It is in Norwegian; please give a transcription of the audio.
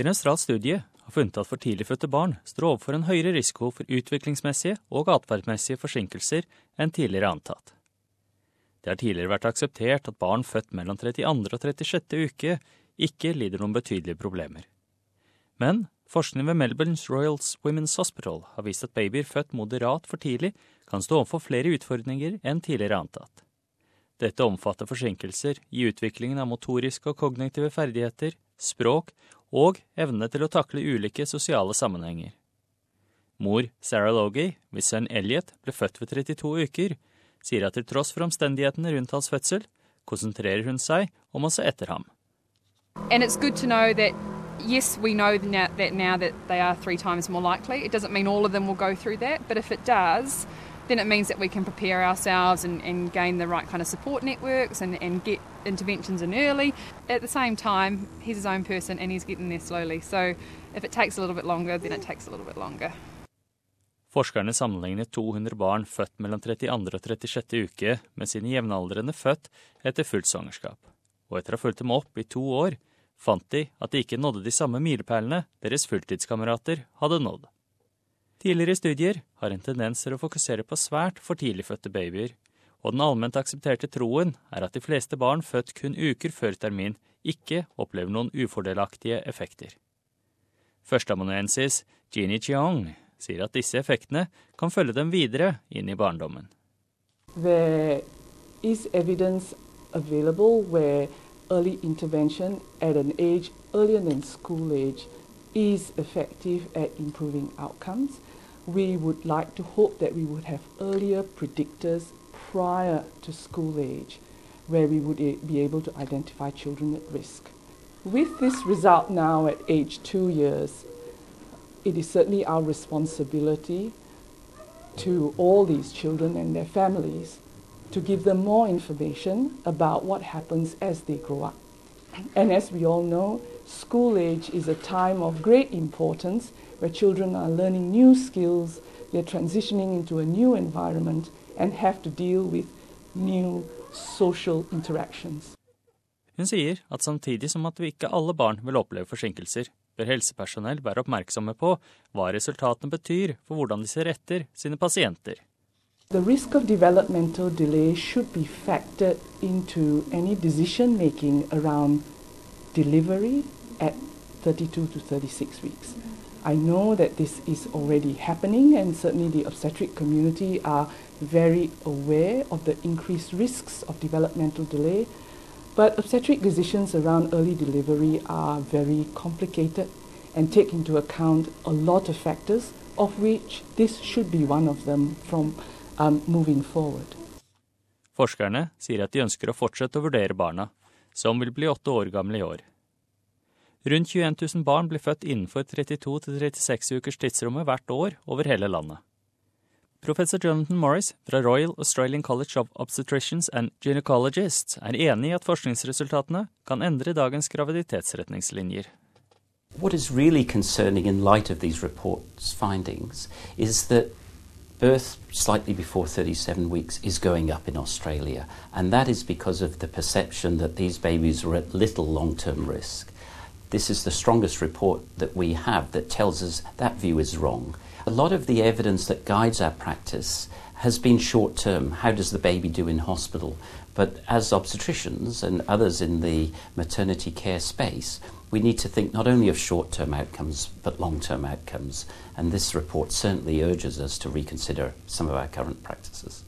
En australsk studie har funnet at for tidligfødte barn står overfor en høyere risiko for utviklingsmessige og atferdsmessige forsinkelser enn tidligere antatt. Det har tidligere vært akseptert at barn født mellom 32. og 36. uke ikke lider noen betydelige problemer. Men forskning ved Melbournes Royals Women's Hospital har vist at babyer født moderat for tidlig kan stå overfor flere utfordringer enn tidligere antatt. Dette omfatter forsinkelser i utviklingen av motoriske og kognitive ferdigheter, språk og evne til å takle ulike sosiale sammenhenger. Mor Sarah Logie, hvis sønn Elliot ble født ved 32 uker, sier at til tross for omstendighetene rundt hans fødsel, konsentrerer hun seg om å se etter ham. Yes, we know now, that now that they are three times more likely. It doesn't mean all of them will go through that, but if it does, then it means that we can prepare ourselves and, and gain the right kind of support networks and, and get interventions in early. At the same time, he's his own person and he's getting there slowly. So if it takes a little bit longer, then it takes a little bit longer. Forskerne sammenlignet 200 barn født mellom 32. og 36. uke med sine jevnaldrende født etter fullt svangerskap. Og etter å ha fulgt dem opp i to år, fant de at de ikke nådde de samme milepælene deres fulltidskamerater hadde nådd. Tidligere studier har en tendens til å fokusere på svært for tidligfødte babyer, og den allment aksepterte troen er at de fleste barn født kun uker før termin ikke opplever noen ufordelaktige effekter. Førsteamanuensis Jeannie Cheong sier at disse effektene kan følge dem videre inn i barndommen. There is evidence available where early intervention at an age earlier than school age is effective at improving outcomes. We would like to hope that we would have earlier predictors prior to school age where we would eh, be able to identify children at risk. With this result now at age two years, it is certainly our responsibility to all these children and their families to give them more information about what happens as they grow up. And as we all know, school age is a time of great importance where children are learning new skills, they're transitioning into a new environment, and have to deal with new social interactions. Hun sier at samtidig som at vi ikke alle barn vil oppleve forsinkelser, bør helsepersonell være oppmerksomme på hva resultatene betyr for hvordan de ser etter sine pasienter. The risk of developmental delay should be factored into any decision making around delivery at 32 to 36 weeks. I know that this is already happening, and certainly the obstetric community are very aware of the increased risks of developmental delay. But obstetric decisions around early delivery are very complicated and take into account a lot of factors, of which this should be one of them from um, moving forward. Forskerne sier at de ønsker å fortsette å vurdere barna, som vil bli åtte år gamle i år. Rundt 21 000 barn blir født innenfor 32-36 ukers tidsrommet hvert år over hele landet. Professor Jonathan Morris fra Royal Australian College of Obstetricians and Gynecologists er enig i at forskningsresultatene kan endre dagens graviditetsretningslinjer. What is really concerning in light of these reports' findings is that birth slightly before 37 weeks is going up in Australia, and that is because of the perception that these babies are at little long term risk. This is the strongest report that we have that tells us that view is wrong. A lot of the evidence that guides our practice has been short term. How does the baby do in hospital? But as obstetricians and others in the maternity care space, we need to think not only of short term outcomes but long term outcomes. And this report certainly urges us to reconsider some of our current practices.